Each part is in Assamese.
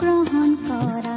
গ্ৰহণ কৰাই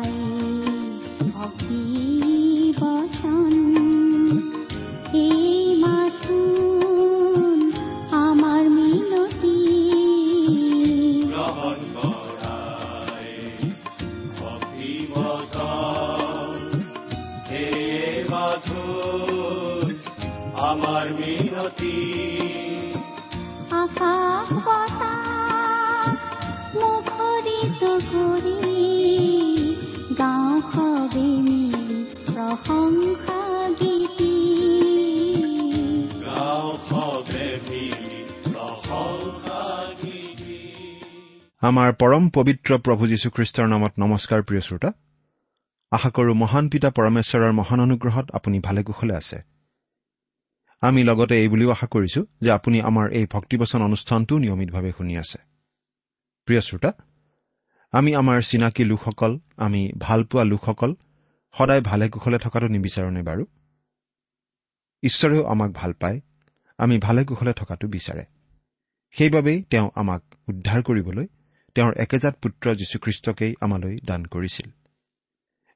আমাৰ পৰম পবিত্ৰ প্ৰভু যীশুখ্ৰীষ্টৰ নামত নমস্কাৰ প্ৰিয় শ্ৰোতা। আশা কৰো মহান পিতা পৰমেশ্বৰৰ মহান অনুগ্ৰহত আপুনি ভালে কুশলে আছে। আমি লগতে এই বুলিও আশা কৰিছো যে আপুনি আমাৰ এই ভক্তিবচন অনুষ্ঠানটো নিয়মিতভাৱে শুনি আছে। প্ৰিয় শ্ৰোতা আমি আমাৰ চিনাকি লোকসকল আমি ভালপোৱা লোকসকল সদায় ভালে কুশলে থকাটো নিবিচাৰোনে বাৰু? ঈশ্বৰেও আমাক ভাল পায় আমি ভালে কুশলে থকাটো বিচাৰে। সেইবাবেই তেওঁ আমাক উদ্ধাৰ কৰিবলৈ তেওঁৰ একেজাত পুত্ৰ যীশুখ্ৰীষ্টকেই আমালৈ দান কৰিছিল।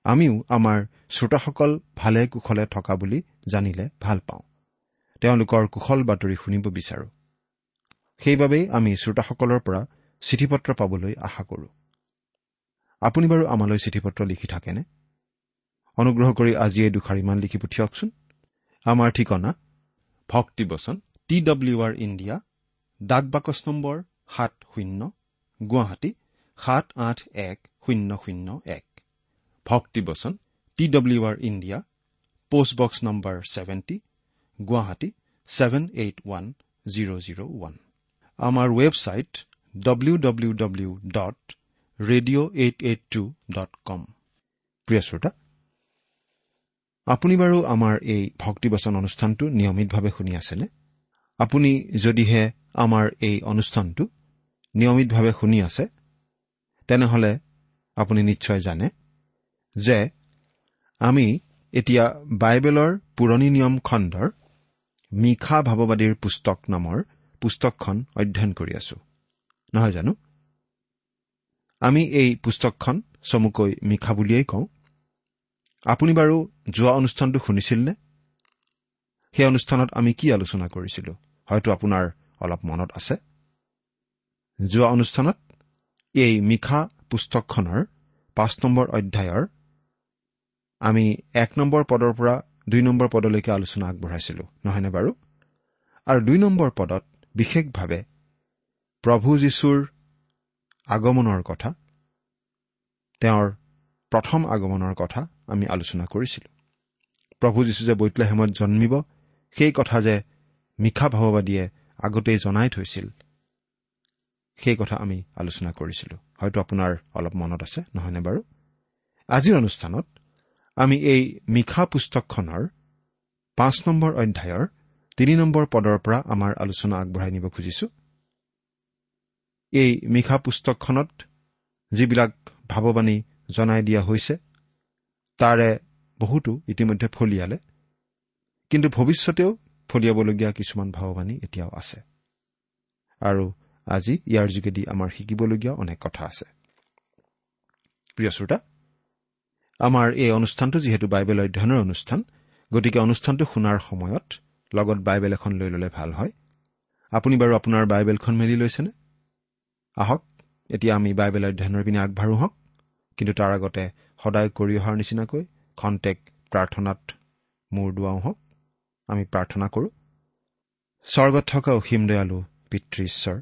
আমিও আমাৰ শ্ৰোতাসকল ভালে কুশলে থকা বুলি জানিলে ভাল পাওঁ। তেওঁলোকৰ কুশল বাতৰি শুনিব বিচাৰো। সেইবাবেই আমি শ্ৰোতাসকলৰ পৰা চিঠি পত্ৰ পাবলৈ আশা কৰোঁ। আপুনি বাৰু আমালৈ চিঠি পত্ৰ লিখি থাকেনে? অনুগ্ৰহ কৰি আজিয়ে দুষাৰিমান লিখি পঠিয়াওকচোন। আমাৰ ঠিকনা ভক্তিবচন টি ডব্লিউ আৰ ইণ্ডিয়া ডাক বাকচ নম্বৰ সাত শূন্য গুৱাহাটী সাত আঠ এক শূন্য শূন্য এক। ভক্তিবচন T W R India postbox number seventy Guwahati seven eight one zero' zero' one. আমাৰ website W W W dot radio' eight eight two dot com প্ৰিয় শ্ৰোতা আপুনি বাৰু আমাৰ এই ভক্তিবচন অনুষ্ঠানটো নিয়মিতভাৱে শুনি আছেনে? আপুনি যদিহে আমাৰ এই অনুষ্ঠানটো নিয়মিতভাৱে শুনি আছে তেনেহলে আপুনি নিশ্চয় জানে যে আমি এতিয়া বাইবেলৰ পুৰণি নিয়ম খণ্ডৰ মিশা ভাৱবাদীৰ পুস্তক নামৰ পুস্তকখন অধ্যয়ন কৰি আছো। নহয় জানো? আমি এই পুস্তকখন চমুকৈ মিশা বুলিয়েই কওঁ। আপুনি বাৰু যোৱা অনুষ্ঠানটো শুনিছিলনে সেই অনুষ্ঠানত আমি কি আলোচনা কৰিছিলো? হয়তো আপোনাৰ অলপ মনত আছে। যোৱা অনুষ্ঠানত এই মিশা পুস্তকখনৰ পাঁচ নম্বৰ অধ্যায়ৰ আমি এক নম্বৰ পদৰ পৰা দুই নম্বৰ পদলৈকে আলোচনা আগবঢ়াইছিলো নহয়নে বাৰু? আৰু দুই নম্বৰ পদত বিশেষভাৱে প্ৰভু যীশুৰ আগমনৰ কথা তেওঁৰ প্ৰথম আগমনৰ কথা আমি আলোচনা কৰিছিলো। প্ৰভু যীশু যে বৈতলেহেমত জন্মিব সেই কথা যে মিশা ভাৱবাদীয়ে আগতেই জনাই থৈছিল সেই কথা আমি আলোচনা কৰিছিলো। হয়তো আপোনাৰ অলপ মনত আছে নহয়নে বাৰু? আজিৰ অনুষ্ঠানত আমি এই মিশা পুস্তকখনৰ পাঁচ নম্বৰ অধ্যায়ৰ তিনি নম্বৰ পদৰ পৰা আমাৰ আলোচনা আগবঢ়াই নিব খুজিছো। এই মিশা পুস্তকখনত যিবিলাক ভাৱবাণী জনাই দিয়া হৈছে তাৰে বহুতো ইতিমধ্যে ফলিয়ালে কিন্তু ভৱিষ্যতেও ফলিয়াবলগীয়া কিছুমান ভাৱবাণী এতিয়াও আছে। আৰু আজি ইয়াৰ যোগেদি আমাৰ শিকিবলগীয়া অনেক কথা আছে। প্ৰিয় শ্ৰোতা আমাৰ এই অনুষ্ঠানটো যিহেতু বাইবেল অধ্যয়নৰ অনুষ্ঠান গতিকে অনুষ্ঠানটো শুনাৰ সময়ত লগত বাইবেল এখন লৈ ল'লে ভাল হয়। আপুনি বাৰু আপোনাৰ বাইবেলখন মেলি লৈছেনে? আহক এতিয়া আমি বাইবেল অধ্যয়নৰ পিনে আগবাঢ়ো। হওক কিন্তু তাৰ আগতে সদায় কৰি অহাৰ নিচিনাকৈ খন্তেক প্ৰাৰ্থনাত মূৰ দুৱাওঁ। হওক আমি প্ৰাৰ্থনা কৰোঁ। স্বৰ্গত থকা অসীম দয়ালু পিতৃ ঈশ্বৰ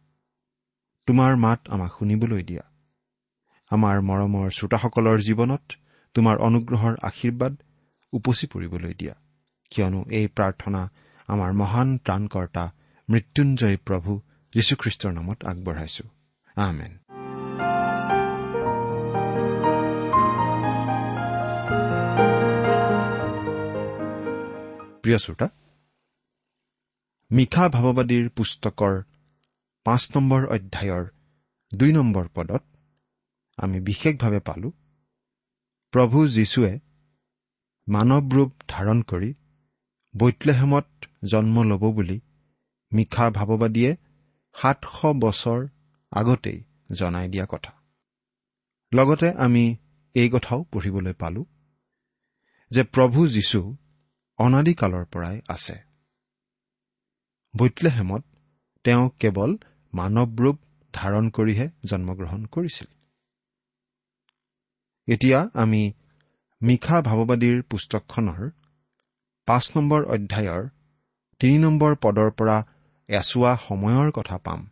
তোমাৰ মাত আমাক শুনিবলৈ দিয়া। আমাৰ মৰমৰ শ্ৰোতাসকলৰ জীৱনত তোমাৰ অনুগ্ৰহৰ আশীৰ্বাদ উপচি পৰিবলৈ দিয়া। কিয়নো এই প্ৰাৰ্থনা আমাৰ মহান ত্ৰাণকৰ্তা মৃত্যুঞ্জয় প্ৰভু যীশুখ্ৰীষ্টৰ নামত আগবঢ়াইছো। আমেন। প্ৰিয় শ্ৰোতা মিশা ভাৱবাদীৰ পুস্তকৰ পাঁচ নম্বৰ অধ্যায়ৰ দুই নম্বৰ পদত আমি বিশেষভাৱে পালো প্ৰভু যীশুৱে মানৱ ৰূপ ধাৰণ কৰি বৈতলেহেমত জন্ম ল'ব বুলি মিশা ভাৱবাদীয়ে সাতশ বছৰ আগতেই জনাই দিয়া কথা। লগতে আমি এই কথাও পঢ়িবলৈ পালো যে প্ৰভু যীশু অনাদিকালৰ পৰাই আছে। বৈতলেহেমত তেওঁ কেৱল মানৱ ৰূপ ধাৰণ কৰিহে জন্মগ্ৰহণ কৰিছিল। এতিয়া আমি মিশা ভাৱবাদীৰ পুস্তকখনৰ পাঁচ নম্বৰ অধ্যায়ৰ তিনি নম্বৰ পদৰ পৰা এচোৱা সময়ৰ কথা পাম।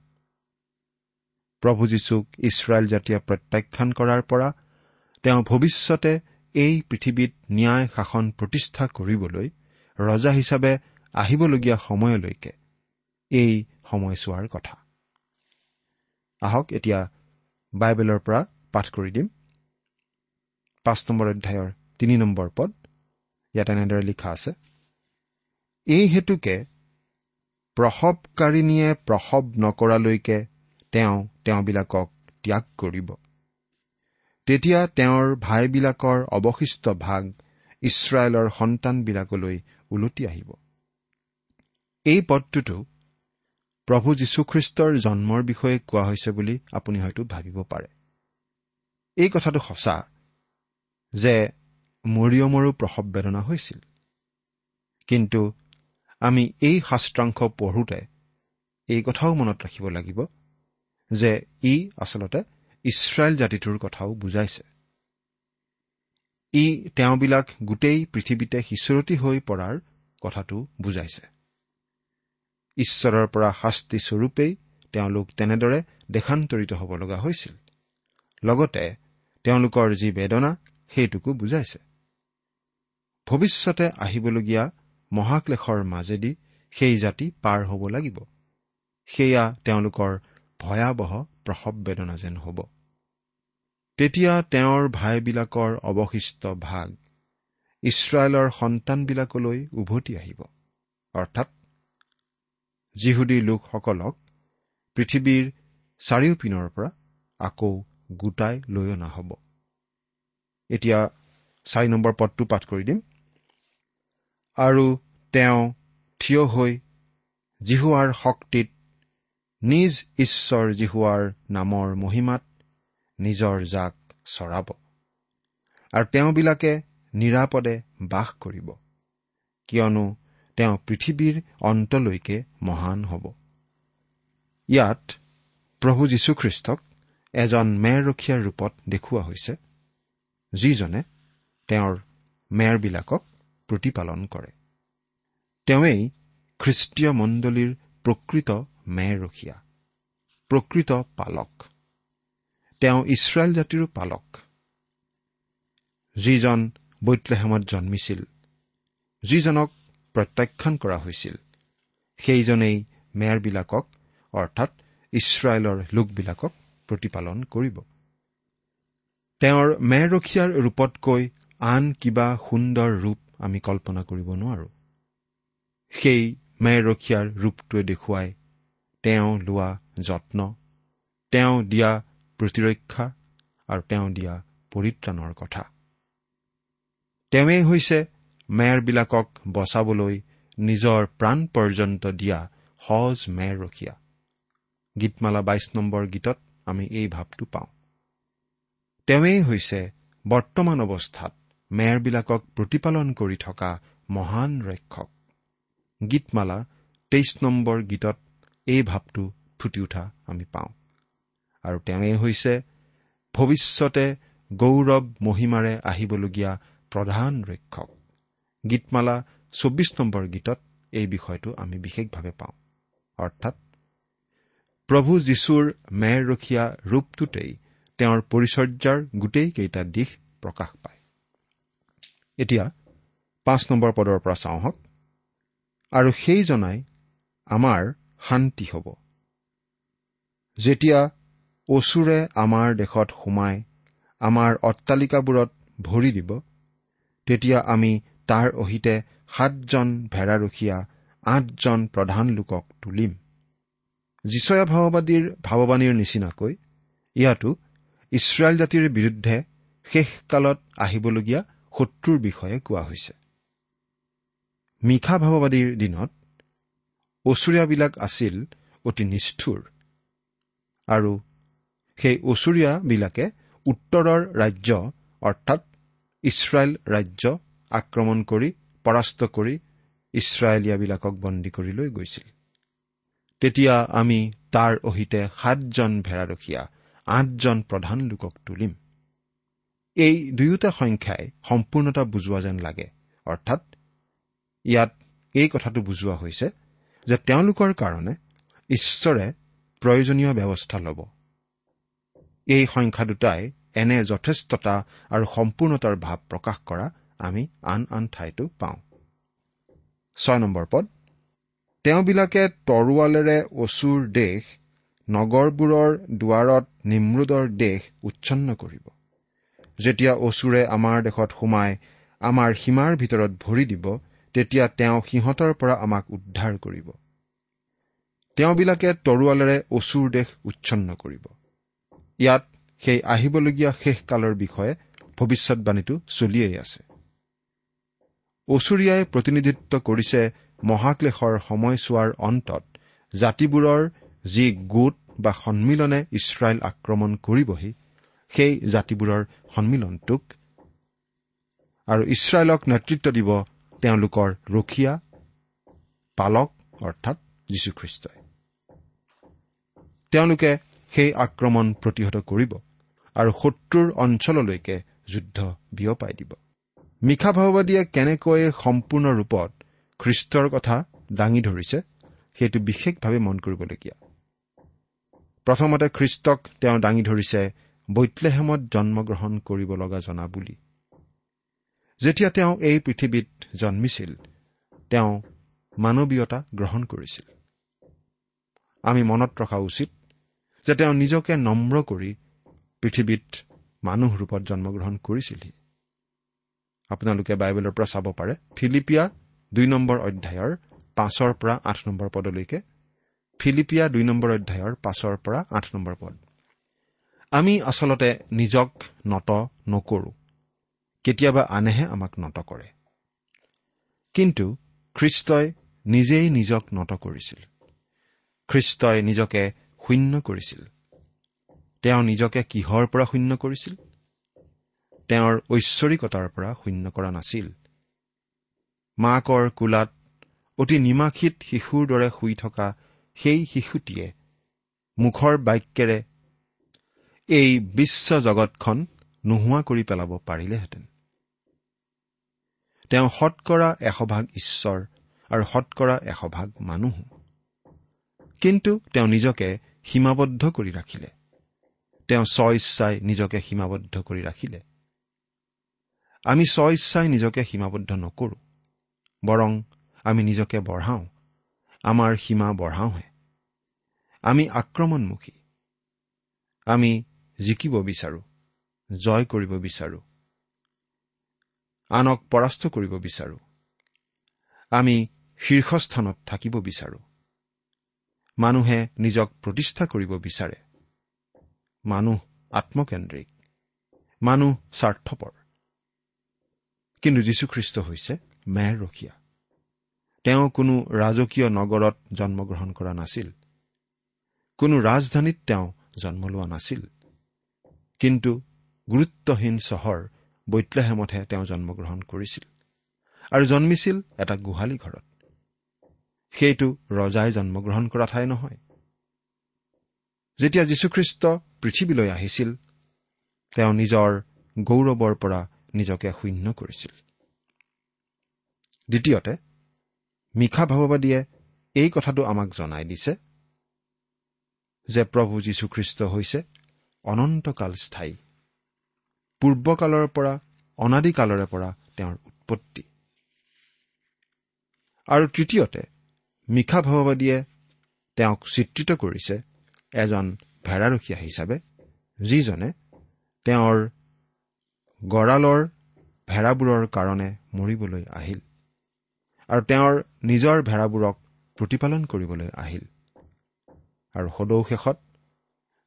প্ৰভু যীশুক ইছৰাইল জাতিয়ে প্ৰত্যাখ্যান কৰাৰ পৰা তেওঁ ভৱিষ্যতে এই পৃথিৱীত ন্যায় শাসন প্ৰতিষ্ঠা কৰিবলৈ ৰজা হিচাপে আহিবলগীয়া সময়লৈকে এই সময়ছোৱাৰ কথা। আহক এতিয়া বাইবেলৰ পৰা পাঠ কৰি দিম। পাঁচ নম্বৰ অধ্যায়ৰ তিনি নম্বৰ পদ ইয়াত এনেদৰে লিখা আছে এই হেতুকে প্ৰসৱকাৰিণীয়ে প্ৰসৱ নকৰালৈকে তেওঁ তেওঁবিলাকক ত্যাগ কৰিব। তেতিয়া তেওঁৰ ভাইবিলাকৰ অৱশিষ্ট ভাগ ইছৰাইলৰ সন্তানবিলাকলৈ ওলটি আহিব। এই পদটোতো প্ৰভু যীশুখ্ৰীষ্টৰ জন্মৰ বিষয়ে কোৱা হৈছে বুলি আপুনি হয়তো ভাবিব পাৰে। এই কথাটো সঁচা যে মৰিয়মৰো প্ৰসৱ বেদনা হৈছিল। কিন্তু আমি এই শাস্ত্ৰাংশ পঢ়োঁতে এই কথাও মনত ৰাখিব লাগিব যে ই আচলতে ইছৰাইল জাতিটোৰ কথাও বুজাইছে। ই তেওঁবিলাক গোটেই পৃথিৱীতে সিঁচৰতি হৈ পৰাৰ কথাটো বুজাইছে। ঈশ্বৰৰ পৰা শাস্তিস্বৰূপেই তেওঁলোক তেনেদৰে দেশান্তৰিত হ'ব লগা হৈছিল। লগতে তেওঁলোকৰ যি বেদনা সেইটোকো বুজাইছে। ভৱিষ্যতে আহিবলগীয়া মহাক্লেশৰ মাজেদি সেই জাতি পাৰ হ'ব লাগিব। সেয়া তেওঁলোকৰ ভয়াৱহ প্ৰসৱ বেদনা যেন হ'ব। তেতিয়া তেওঁৰ ভাইবিলাকৰ অৱশিষ্ট ভাগ ইছৰাইলৰ সন্তানবিলাকলৈ উভতি আহিব। অৰ্থাৎ যিহুদী লোকসকলক পৃথিৱীৰ চাৰিওপিনৰ পৰা আকৌ গোটাই লৈ অনা হ'ব। এতিয়া চাৰি নম্বৰ পদটো পাঠ কৰি দিম। আৰু তেওঁ থিয় হৈ জিহুৱাৰ শক্তিত নিজ ঈশ্বৰ জিহুৱাৰ নামৰ মহিমাত নিজৰ জাক চৰাব। আৰু তেওঁবিলাকে নিৰাপদে বাস কৰিব। কিয়নো তেওঁ পৃথিৱীৰ অন্তলৈকে মহান হ'ব। ইয়াত প্ৰভু যীশুখ্ৰীষ্টক এজন মেৰৰখীয়াৰ ৰূপত দেখুওৱা হৈছে যিজনে তেওঁৰ মেৰবিলাকক প্ৰতিপালন কৰে। তেওঁৱেই খ্ৰীষ্টীয় মণ্ডলীৰ প্ৰকৃত মেৰৰখীয়া প্ৰকৃত পালক। তেওঁ ইছৰাইল জাতিৰো পালক যিজন বৈতলেহেমত জন্মিছিল যিজনক প্ৰত্যাখ্যান কৰা হৈছিল। সেইজনেই মেৰবিলাকক অৰ্থাৎ ইছৰাইলৰ লোকবিলাকক প্ৰতিপালন কৰিব। তেওঁৰ মেৰৰখীয়াৰ ৰূপতকৈ আন কিবা সুন্দৰ ৰূপ আমি কল্পনা কৰিব নোৱাৰো। সেই মেৰখীয়াৰ ৰূপটোৱে দেখুৱাই তেওঁ লোৱা যত্ন তেওঁ দিয়া প্ৰতিৰক্ষা আৰু তেওঁ দিয়া পৰিত্ৰাণৰ কথা। তেওঁৱেই হৈছে মেৰবিলাকক বচাবলৈ নিজৰ প্ৰাণ পৰ্যন্ত দিয়া সহজ মেৰ ৰখীয়া। গীতমালা বাইছ নম্বৰ গীতত আমি এই ভাৱটো পাওঁ। তেওঁৱেই হৈছে বৰ্তমান অৱস্থাত মেৰবিলাকক প্ৰতিপালন কৰি থকা মহান ৰক্ষক। গীতমালা তেইছ নম্বৰ গীতত এই ভাৱটো ফুটি উঠা আমি পাওঁ। আৰু তেওঁৱেই হৈছে ভৱিষ্যতে গৌৰৱ মহিমাৰে আহিবলগীয়া প্ৰধান ৰক্ষক। গীতমালা চৌব্বিছ নম্বৰ গীতত এই বিষয়টো আমি বিশেষভাৱে পাওঁ। অৰ্থাৎ প্ৰভু যীশুৰ মেৰৰখীয়া ৰূপটোতেই তেওঁৰ পৰিচৰ্যাৰ গোটেইকেইটা দিশ প্ৰকাশ পায়। এতিয়া পাঁচ নম্বৰ পদৰ পৰা চাওঁ হওক। আৰু সেইজনাই আমাৰ শান্তি হ'ব। যেতিয়া অচুৰে আমাৰ দেশত সোমাই আমাৰ অট্টালিকাবোৰত ভৰি দিব তেতিয়া আমি তাৰ অহিতে সাতজন ভেড়াৰখীয়া আঠজন প্ৰধান লোকক তুলিম। যিচয়া ভাৱবাদীৰ ভাৱবাণীৰ নিচিনাকৈ ইয়াতো ইছৰাইল জাতিৰ বিৰুদ্ধে শেষকালত আহিবলগীয়া শত্ৰুৰ বিষয়ে কোৱা হৈছে। মিশা ভাৱবাদীৰ দিনত অচুৰীয়াবিলাক আছিল অতি নিষ্ঠুৰ আৰু সেই অচুৰীয়াবিলাকে উত্তৰৰ ৰাজ্য অৰ্থাৎ ইছৰাইল ৰাজ্য আক্ৰমণ কৰি পৰাস্ত কৰি ইছৰাইলীয়াবিলাকক বন্দী কৰি লৈ গৈছিল। তেতিয়া আমি তাৰ অহিতে সাতজন ভেড়াৰখীয়া আঠজন প্ৰধান লোকক তুলিম। এই দুয়োটা সংখ্যাই সম্পূৰ্ণতা বুজোৱা যেন লাগে। অৰ্থাৎ ইয়াত এই কথাটো বুজোৱা হৈছে যে তেওঁলোকৰ কাৰণে ঈশ্বৰে প্ৰয়োজনীয় ব্যৱস্থা ল'ব। এই সংখ্যা দুটাই এনে যথেষ্টতা আৰু সম্পূৰ্ণতাৰ ভাৱ প্ৰকাশ কৰা আমি আন আন ঠাইতো পাওঁ। ছয় নম্বৰ পদ। তেওঁবিলাকে তৰোৱালেৰে অচুৰ দেশ নগৰবোৰৰ দুৱাৰত নিমৰোদৰ দেশ উচ্ছন্ন কৰিব। যেতিয়া অচুৰে আমাৰ দেশত সোমাই আমাৰ সীমাৰ ভিতৰত ভৰি দিব তেতিয়া তেওঁ সিহঁতৰ পৰা আমাক উদ্ধাৰ কৰিব। তেওঁবিলাকে তৰোৱালেৰে অচুৰ দেশ উচ্ছন্ন কৰিব। ইয়াত সেই আহিবলগীয়া শেষকালৰ বিষয়ে ভৱিষ্যৎবাণীটো চলিয়েই আছে। অচুৰীয়াই প্ৰতিনিধিত্ব কৰিছে মহাক্লেশৰ সময়ছোৱাৰ অন্তত জাতিবোৰৰ যি গোট বা সন্মিলনে ইছৰাইল আক্ৰমণ কৰিবহি সেই জাতিবোৰৰ সন্মিলনটোক আৰু ইছৰাইলক নেতৃত্ব দিব তেওঁলোকৰ ৰখীয়া পালক অৰ্থাৎ যীশুখ্ৰীষ্টই। তেওঁলোকে সেই আক্ৰমণ প্ৰতিহত কৰিব আৰু শত্ৰুৰ অঞ্চললৈকে যুদ্ধ বিয়পাই দিব। মিশা ভাৱবাদীয়ে কেনেকৈ সম্পূৰ্ণ ৰূপত খ্ৰীষ্টৰ কথা দাঙি ধৰিছে সেইটো বিশেষভাৱে মন কৰিবলগীয়া। প্ৰথমতে খ্ৰীষ্টক তেওঁ দাঙি ধৰিছে বৈতলেহেমত জন্মগ্ৰহণ কৰিব লগা জনা বুলি। যেতিয়া তেওঁ এই পৃথিৱীত জন্মিছিল তেওঁ মানৱীয়তা গ্ৰহণ কৰিছিল। আমি মনত ৰখা উচিত যে তেওঁ নিজকে নম্ৰ কৰি পৃথিৱীত মানুহ ৰূপত জন্মগ্ৰহণ কৰিছিলহি। আপোনালোকে বাইবেলৰ পৰা চাব পাৰে। ফিলিপিয়া দুই নম্বৰ অধ্যায়ৰ পাঁচৰ পৰা আঠ নম্বৰ পদলৈকে। ফিলিপিয়া দুই নম্বৰ অধ্যায়ৰ পাঁচৰ পৰা আঠ নম্বৰ পদ। আমি আচলতে নিজক নত নকৰো। কেতিয়াবা আনেহে আমাক নত কৰে। কিন্তু খ্ৰীষ্টই নিজেই নিজক নত কৰিছিল। খ্ৰীষ্টই নিজকে শূন্য কৰিছিল। তেওঁ নিজকে কিহৰ পৰা শূন্য কৰিছিল? তেওঁৰ ঐশ্বৰিকতাৰ পৰা শূন্য কৰা নাছিল। মাকৰ কোলাত অতি নিমাখিত শিশুৰ দৰে শুই থকা সেই শিশুটিয়ে মুখৰ বাক্যেৰে এই বিশ্ব জগতখন নোহোৱা কৰি পেলাব পাৰিলেহেঁতেন। তেওঁ শতকৰা এশভাগ ঈশ্বৰ আৰু শতকৰা এশভাগ মানুহো। কিন্তু তেওঁ নিজকে সীমাবদ্ধ কৰি ৰাখিলে। তেওঁ স্ব ইচ্ছাই নিজকে সীমাবদ্ধ কৰি ৰাখিলে। আমি স্ব ইচ্ছাই নিজকে সীমাবদ্ধ নকৰো বৰং আমি নিজকে বঢ়াওঁ আমাৰ সীমা বঢ়াওঁহে। আমি আক্ৰমণমুখী আমি জিকিব বিচাৰো জয় কৰিব বিচাৰো আনক পৰাস্ত কৰিব বিচাৰো আমি শীৰ্ষস্থানত থাকিব বিচাৰো। মানুহে নিজক প্ৰতিষ্ঠা কৰিব বিচাৰে। মানুহ আত্মকেন্দ্ৰিক মানুহ স্বাৰ্থপৰ। কিন্তু যীশুখ্ৰীষ্ট হৈছে মেৰ ৰখীয়া তেওঁ কোনো ৰাজকীয় নগৰত জন্মগ্ৰহণ কৰা নাছিল। কোনো ৰাজধানীত তেওঁ জন্ম লোৱা নাছিল। কিন্তু গুৰুত্বহীন চহৰ বৈতলেহেমতহে তেওঁ জন্মগ্ৰহণ কৰিছিল আৰু জন্মিছিল এটা গোহালি ঘৰত। সেইটো ৰজাই জন্মগ্ৰহণ কৰা ঠাই নহয়। যেতিয়া যীশুখ্ৰীষ্ট পৃথিৱীলৈ আহিছিল তেওঁ নিজৰ গৌৰৱৰ পৰা নিজকে শূন্য কৰিছিল। দ্বিতীয়তে মিশা ভাৱবাদীয়ে এই কথাটো আমাক জনাই দিছে যে প্ৰভু যীশুখ্ৰীষ্ট হৈছে অনন্তকাল স্থায়ী। পূৰ্বকালৰ পৰা অনাদিকালৰে পৰা তেওঁৰ উৎপত্তি। আৰু তৃতীয়তে মিশা ভাৱবাদীয়ে তেওঁক চিত্ৰিত কৰিছে এজন ভেড়াৰখীয়া হিচাপে যিজনে তেওঁৰ গঁড়ালৰ ভেড়াবোৰৰ কাৰণে মৰিবলৈ আহিল আৰু তেওঁৰ নিজৰ ভেড়াবোৰক প্ৰতিপালন কৰিবলৈ আহিল। আৰু সদৌ শেষত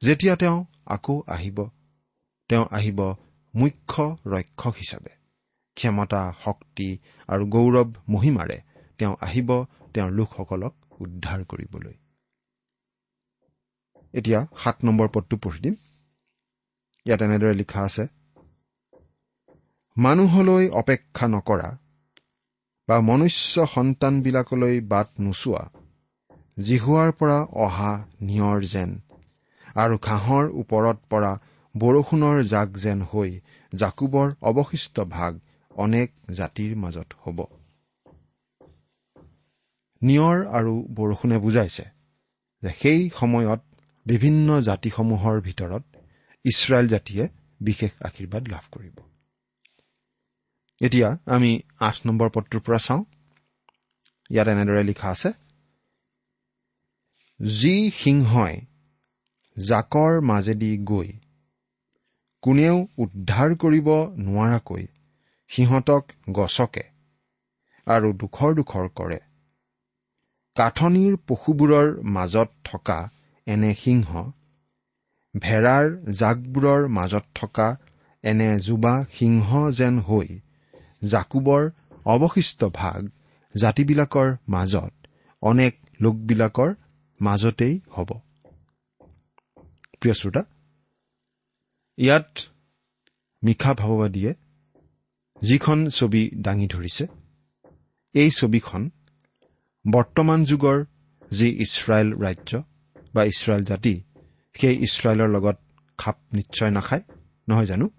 যেতিয়া তেওঁ আকৌ আহিব তেওঁ আহিব মুখ্য ৰক্ষক হিচাপে। ক্ষমতা শক্তি আৰু গৌৰৱ মহিমাৰে তেওঁ আহিব তেওঁৰ লোকসকলক উদ্ধাৰ কৰিবলৈ। এতিয়া সাত নম্বৰ পদটো পঢ়ি দিম। ইয়াত এনেদৰে লিখা আছে মানুহলৈ অপেক্ষা নকৰা বা মনুষ্য সন্তানবিলাকলৈ বাট নোচোৱা জিহুৱাৰ পৰা অহা নিয়ৰ যেন আৰু ঘাঁহৰ ওপৰত পৰা বৰষুণৰ জাক যেন হৈ জাকুবৰ অৱশিষ্ট ভাগ অনেক জাতিৰ মাজত হ'ব। নিয়ৰ আৰু বৰষুণে বুজাইছে যে সেই সময়ত বিভিন্ন জাতিসমূহৰ ভিতৰত ইছৰাইল জাতিয়ে বিশেষ আশীৰ্বাদ লাভ কৰিব। এতিয়া আমি আঠ নম্বৰ পদটোৰ পৰা চাওঁ। ইয়াত এনেদৰে লিখা আছে যি সিংহই জাকৰ মাজেদি গৈ কোনেও উদ্ধাৰ কৰিব নোৱাৰাকৈ সিহঁতক গছকে আৰু দুখৰ দুখৰ কৰে। কাঠনিৰ পশুবোৰৰ মাজত থকা এনে সিংহ ভেড়াৰ জাকবোৰৰ মাজত থকা এনে যুবা সিংহ যেন হৈ জাকুবৰ অৱশিষ্ট ভাগ জাতিবিলাকৰ মাজত অনেক লোকবিলাকৰ মাজতেই হ'ব। প্ৰিয় শ্ৰোতা ইয়াত মিশা ভাৱবাদীয়ে যিখন ছবি দাঙি ধৰিছে এই ছবিখন বৰ্তমান যুগৰ যি ইছৰাইল ৰাজ্য বা ইছৰাইল জাতি সেই ইছৰাইলৰ লগত খাপ নিশ্চয় নাখায় নহয় জানো?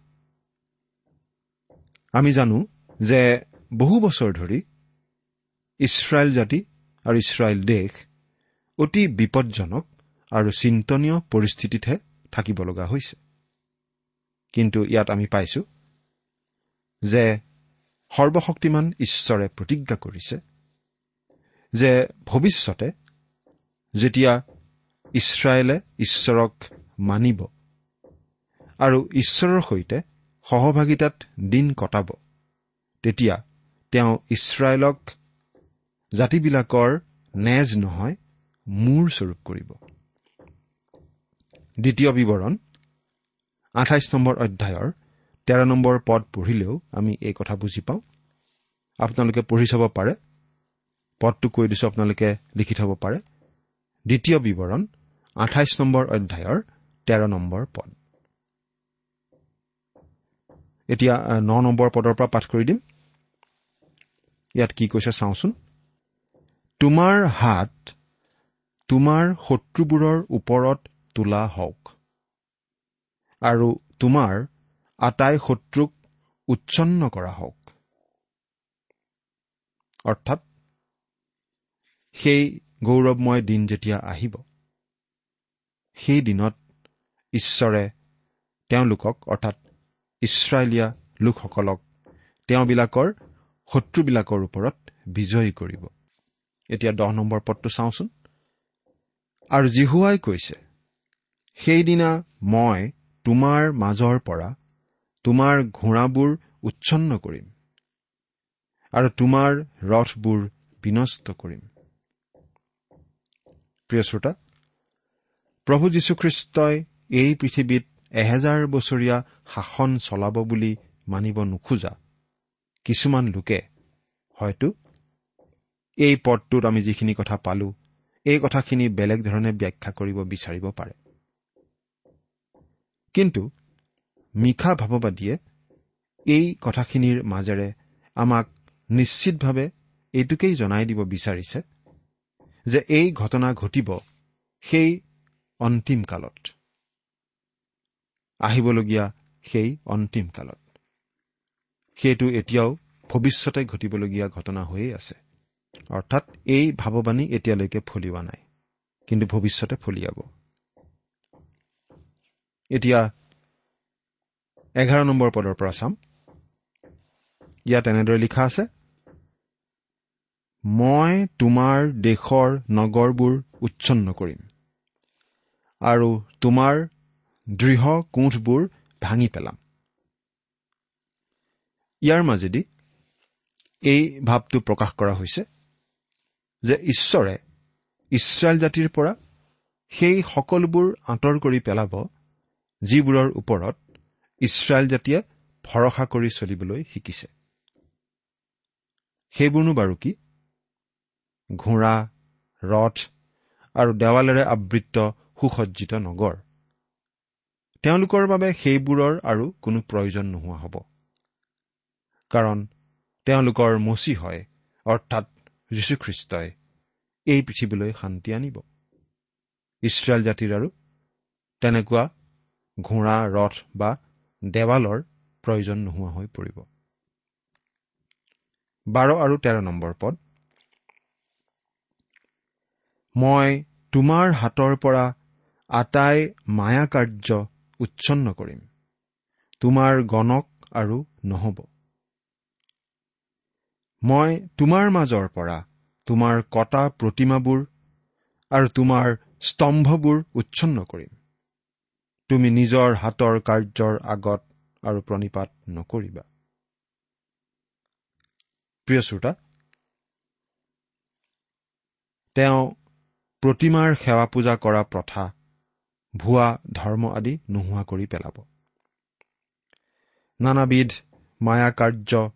আমি জানো যে বহু বছৰ ধৰি ইছৰাইল জাতি আৰু ইছৰাইল দেশ অতি বিপদজনক আৰু চিন্তনীয় পৰিস্থিতিতহে থাকিব লগা হৈছে। কিন্তু ইয়াত আমি পাইছো যে সৰ্বশক্তিমান ঈশ্বৰে প্ৰতিজ্ঞা কৰিছে যে ভৱিষ্যতে যেতিয়া ইছৰাইলে ঈশ্বৰক মানিব আৰু ঈশ্বৰৰ সৈতে সহভাগিতাত দিন কটাব তেতিয়া তেওঁ ইছৰাইলক জাতিবিলাকৰ নেজ নহয় মূৰ স্বৰূপ কৰিব। দ্বিতীয় বিৱৰণ আঠাইছ নম্বৰ অধ্যায়ৰ তেৰ নম্বৰ পদ পঢ়িলেও আমি এই কথা বুজি পাওঁ। আপোনালোকে পঢ়ি চাব পাৰে। পদটো কৈ দিছো আপোনালোকে লিখি থব পাৰে। দ্বিতীয় বিৱৰণ আঠাইছ নম্বৰ অধ্যায়ৰ তেৰ নম্বৰ পদ। এতিয়া ন নম্বৰ পদৰ পৰা পাঠ কৰি দিম। ইয়াত কি কৈছে চাওঁচোন। তোমাৰ হাত তোমাৰ শত্ৰুবোৰৰ ওপৰত তোলা হওক। আৰু তোমাৰ আটাই শত্ৰুক উচ্ছন্ন কৰা হওক। অৰ্থাৎ সেই গৌৰৱময় দিন যেতিয়া আহিব সেই দিনত ঈশ্বৰে তেওঁলোকক অৰ্থাৎ ইছৰাইলীয়া লোকসকলক তেওঁবিলাকৰ শত্ৰুবিলাকৰ ওপৰত বিজয়ী কৰিব। এতিয়া দহ নম্বৰ পদটো চাওঁচোন। আৰু জিহুৱাই কৈছে সেইদিনা মই তোমাৰ মাজৰ পৰা তোমাৰ ঘোঁৰাবোৰ উচ্ছন্ন কৰিম আৰু তোমাৰ ৰথবোৰ বিনষ্ট কৰিম। প্ৰিয় শ্ৰোতা প্ৰভু যীশুখ্ৰীষ্টই এই পৃথিৱীত এহেজাৰ বছৰীয়া শাসন চলাব বুলি মানিব নোখোজা। কিছুমান লোকে। হয়তো এই পদটোত আমি যিখিনি কথা পালো এই কথাখিনি বেলেগ ধৰণে ব্যাখ্যা কৰিব বিচাৰিব পাৰে। কিন্তু মিশা ভাৱবাদীয়ে এই কথাখিনিৰ মাজেৰে আমাক নিশ্চিতভাৱে এইটোকেই জনাই দিব বিচাৰিছে যে এই ঘটনা ঘটিব সেই অন্তিম কালত। আহিবলগীয়া সেই অন্তিম কালত। সেইটো এতিয়াও ভৱিষ্যতে ঘটিবলগীয়া ঘটনা হৈয়ে আছে। অৰ্থাৎ এই ভাৱবাণী এতিয়ালৈকে ফলিওৱা নাই কিন্তু ভৱিষ্যতে ফলিয়াব। এতিয়া এঘাৰ নম্বৰ পদৰ পৰা চাম। ইয়াত এনেদৰে লিখা আছে মই তোমাৰ দেশৰ নগৰবোৰ উচ্ছন্ন কৰিম আৰু তোমাৰ দৃঢ় কোঠবোৰ ভাঙি পেলাম। ইয়াৰ মাজেদি এই ভাৱটো প্ৰকাশ কৰা হৈছে যে ঈশ্বৰে ইছৰাইল জাতিৰ পৰা সেই সকলোবোৰ আঁতৰ কৰি পেলাব যিবোৰৰ ওপৰত ইছৰাইল জাতিয়ে ভৰসা কৰি চলিবলৈ শিকিছে। সেইবোৰনো বাৰু কি? ঘোঁৰা ৰথ আৰু দেৱালেৰে আবৃত্ত সুসজ্জিত নগৰ। তেওঁলোকৰ বাবে সেইবোৰৰ আৰু কোনো প্ৰয়োজন নোহোৱা হ'ব। কাৰণ তেওঁলোকৰ মচি হয় অৰ্থাৎ যীশুখ্ৰীষ্টই এই পৃথিৱীলৈ শান্তি আনিব। ইছৰাইল জাতিৰ আৰু তেনেকুৱা ঘোঁৰা ৰথ বা দেৱালৰ প্ৰয়োজন নোহোৱা হৈ পৰিব। বাৰ আৰু তেৰ নম্বৰ পদ। মই তোমাৰ হাতৰ পৰা আটাই মায়া কাৰ্য উচ্ছন্ন কৰিম। তোমাৰ গণক আৰু নহ'ব। মই তোমাৰ মাজৰ পৰা তোমাৰ কটা প্ৰতিমাবোৰ আৰু তোমাৰ স্তম্ভবোৰ উচ্ছন্ন কৰিম। তুমি নিজৰ হাতৰ কাৰ্যৰ আগত আৰু প্ৰণিপাত নকৰিবা। প্ৰিয় শ্ৰোতা তেওঁ প্ৰতিমাৰ সেৱা পূজা কৰা প্ৰথা ভুৱা ধৰ্ম আদি নোহোৱা কৰি পেলাব। নানাবিধ মায়া কাৰ্য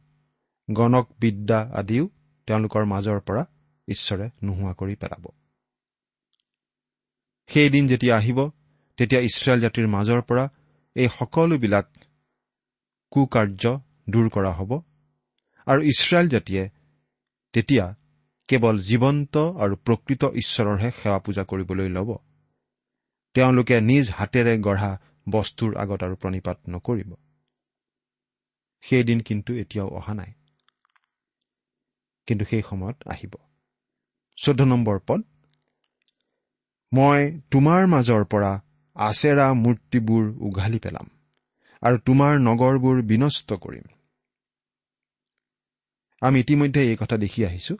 গণক বিদ্যা আদিও তেওঁলোকৰ মাজৰ পৰা ঈশ্বৰে নোহোৱা কৰি পেলাব। সেইদিন যেতিয়া আহিব তেতিয়া ইছৰাইল জাতিৰ মাজৰ পৰা এই সকলোবিলাক কুকাৰ্য দূৰ কৰা হ'ব আৰু ইছৰাইল জাতিয়ে তেতিয়া কেৱল জীৱন্ত আৰু প্ৰকৃত ঈশ্বৰৰহে সেৱা পূজা কৰিবলৈ ল'ব। তেওঁলোকে নিজ হাতেৰে গঢ়া বস্তুৰ আগত আৰু প্ৰণিপাত নকৰিব। সেইদিন কিন্তু এতিয়াও অহা নাই। কিন্তু সেই সময়ত আহিব। চৈধ্য নম্বৰ পদ মই তোমাৰ মাজৰ পৰা আচেৰা মূৰ্তিবোৰ উঘালি পেলাম আৰু তোমাৰ নগৰবোৰ বিনষ্ট কৰিম। আমি ইতিমধ্যে এই কথা দেখি আহিছো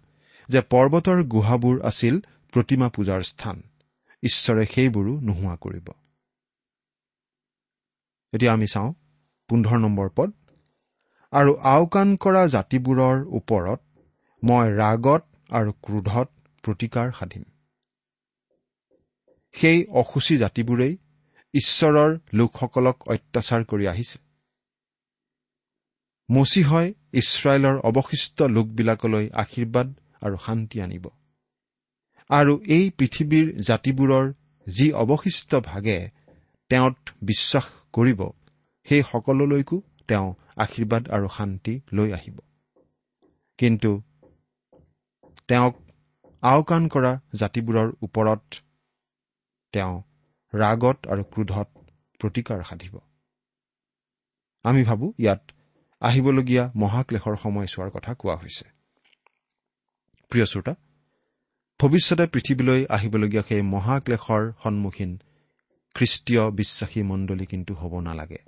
যে পৰ্বতৰ গুহাবোৰ আছিল প্ৰতিমা পূজাৰ স্থান। ঈশ্বৰে সেইবোৰো নোহোৱা কৰিব। এতিয়া আমি চাওঁ পোন্ধৰ নম্বৰ পদ আৰু আওকাণ কৰা জাতিবোৰৰ ওপৰত মই ৰাগত আৰু ক্ৰোধত প্ৰতিকাৰ সাধিম। সেই অসুচী জাতিবোৰেই ঈশ্বৰৰ লোকসকলক অত্যাচাৰ কৰি আহিছে। মচিহয় ইছৰাইলৰ অৱশিষ্ট লোকবিলাকলৈ আশীৰ্বাদ আৰু শান্তি আনিব। আৰু এই পৃথিৱীৰ জাতিবোৰৰ যি অৱশিষ্ট ভাগে তেওঁত বিশ্বাস কৰিব সেই সকলোলৈকো তেওঁ আশীৰ্বাদ আৰু শান্তি লৈ আহিব। কিন্তু তেওঁক আওকাণ কৰা জাতিবোৰৰ ওপৰত তেওঁ ৰাগত আৰু ক্ৰোধত প্ৰতিকাৰ সাধিব। আমি ভাবোঁ ইয়াত আহিবলগীয়া মহাক্লেশৰ সময়ছোৱাৰ কথা কোৱা হৈছে। প্ৰিয় শ্ৰোতা ভৱিষ্যতে পৃথিৱীলৈ আহিবলগীয়া সেই মহাক্লেশৰ সন্মুখীন খ্ৰীষ্টীয় বিশ্বাসী মণ্ডলী কিন্তু হ'ব নালাগে।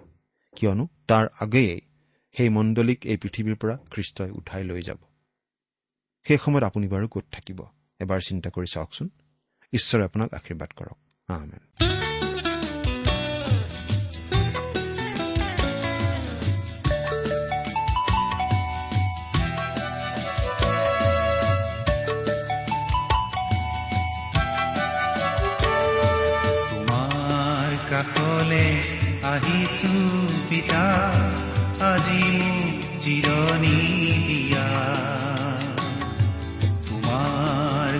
কিয়নো তাৰ আগেয়ে সেই মণ্ডলীক এই পৃথিৱীৰ পৰা খ্ৰীষ্টই উঠাই লৈ যাব। সেই সময়ত আপুনি বাৰু ক'ত থাকিব? এবাৰ চিন্তা কৰি চাওকচোন। ঈশ্বৰে আপোনাক আশীৰ্বাদ কৰক। আহমেন কাষলে আহিছো পিতা আজি মোক জিৰণি দিয়া।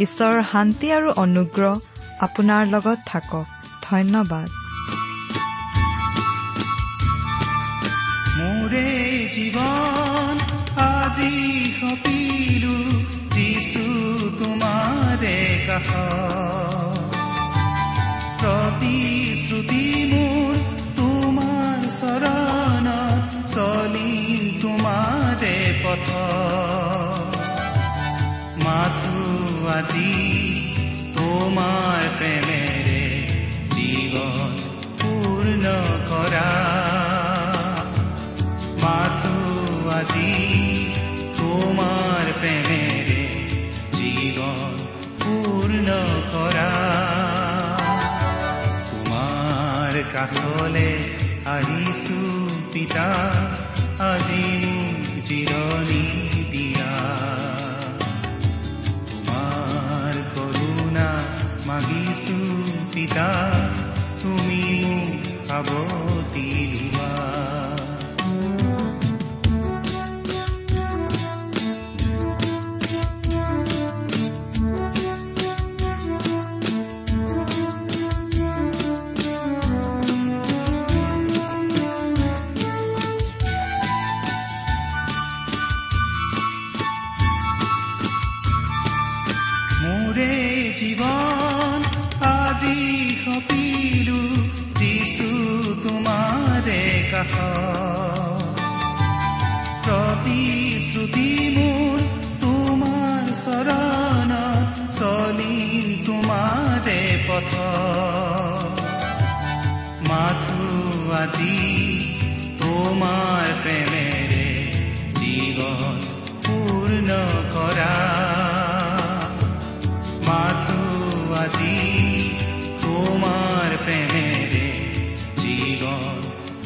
ঈশ্বৰৰ শান্তি আৰু অনুগ্ৰহ আপোনাৰ লগত থাকক। ধন্যবাদ। মোৰে জীৱন আজি সপিলো যিছু তোমাৰে কাষ। প্ৰতিশ্ৰুতি মোৰ তোমাৰ চৰণত চলিম তোমাৰে পথ। মাথো আজি তোমাৰ প্ৰেমেৰে জীৱন পূৰ্ণ কৰা মাথো আজি তোমাৰ প্ৰেমেৰে জীৱন পূৰ্ণ কৰা তোমাৰ কাষলে আহিছো পিতা আজি মোক জিৰণি দিয়া মাগিছো পিতা তুমি মোক সাৱতি লোৱা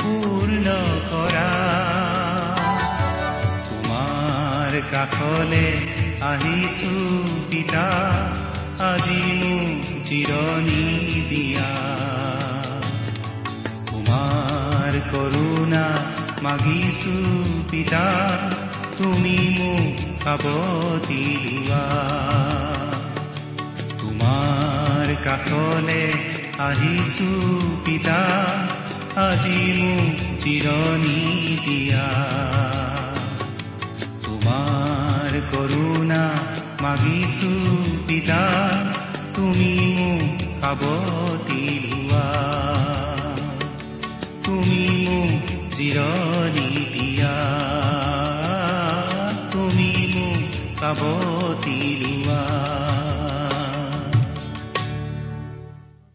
পূৰ্ণ কৰা তোমাৰ কাষলে আহিছো পিতা আজি মোক জিৰণি দিয়া। তোমাৰ কৰোণা মাগিছো পিতা তুমি মোক সাৱতি লোৱা তোমাৰ কাষলে আহিছো পিতা আজি মোক জিৰণি দিয়া তোমাৰ কৰোণা মাগিছো পিতা তুমি মোক কাবতি লোৱা তুমি মোক জিৰণি দিয়া তুমি মোক লোৱা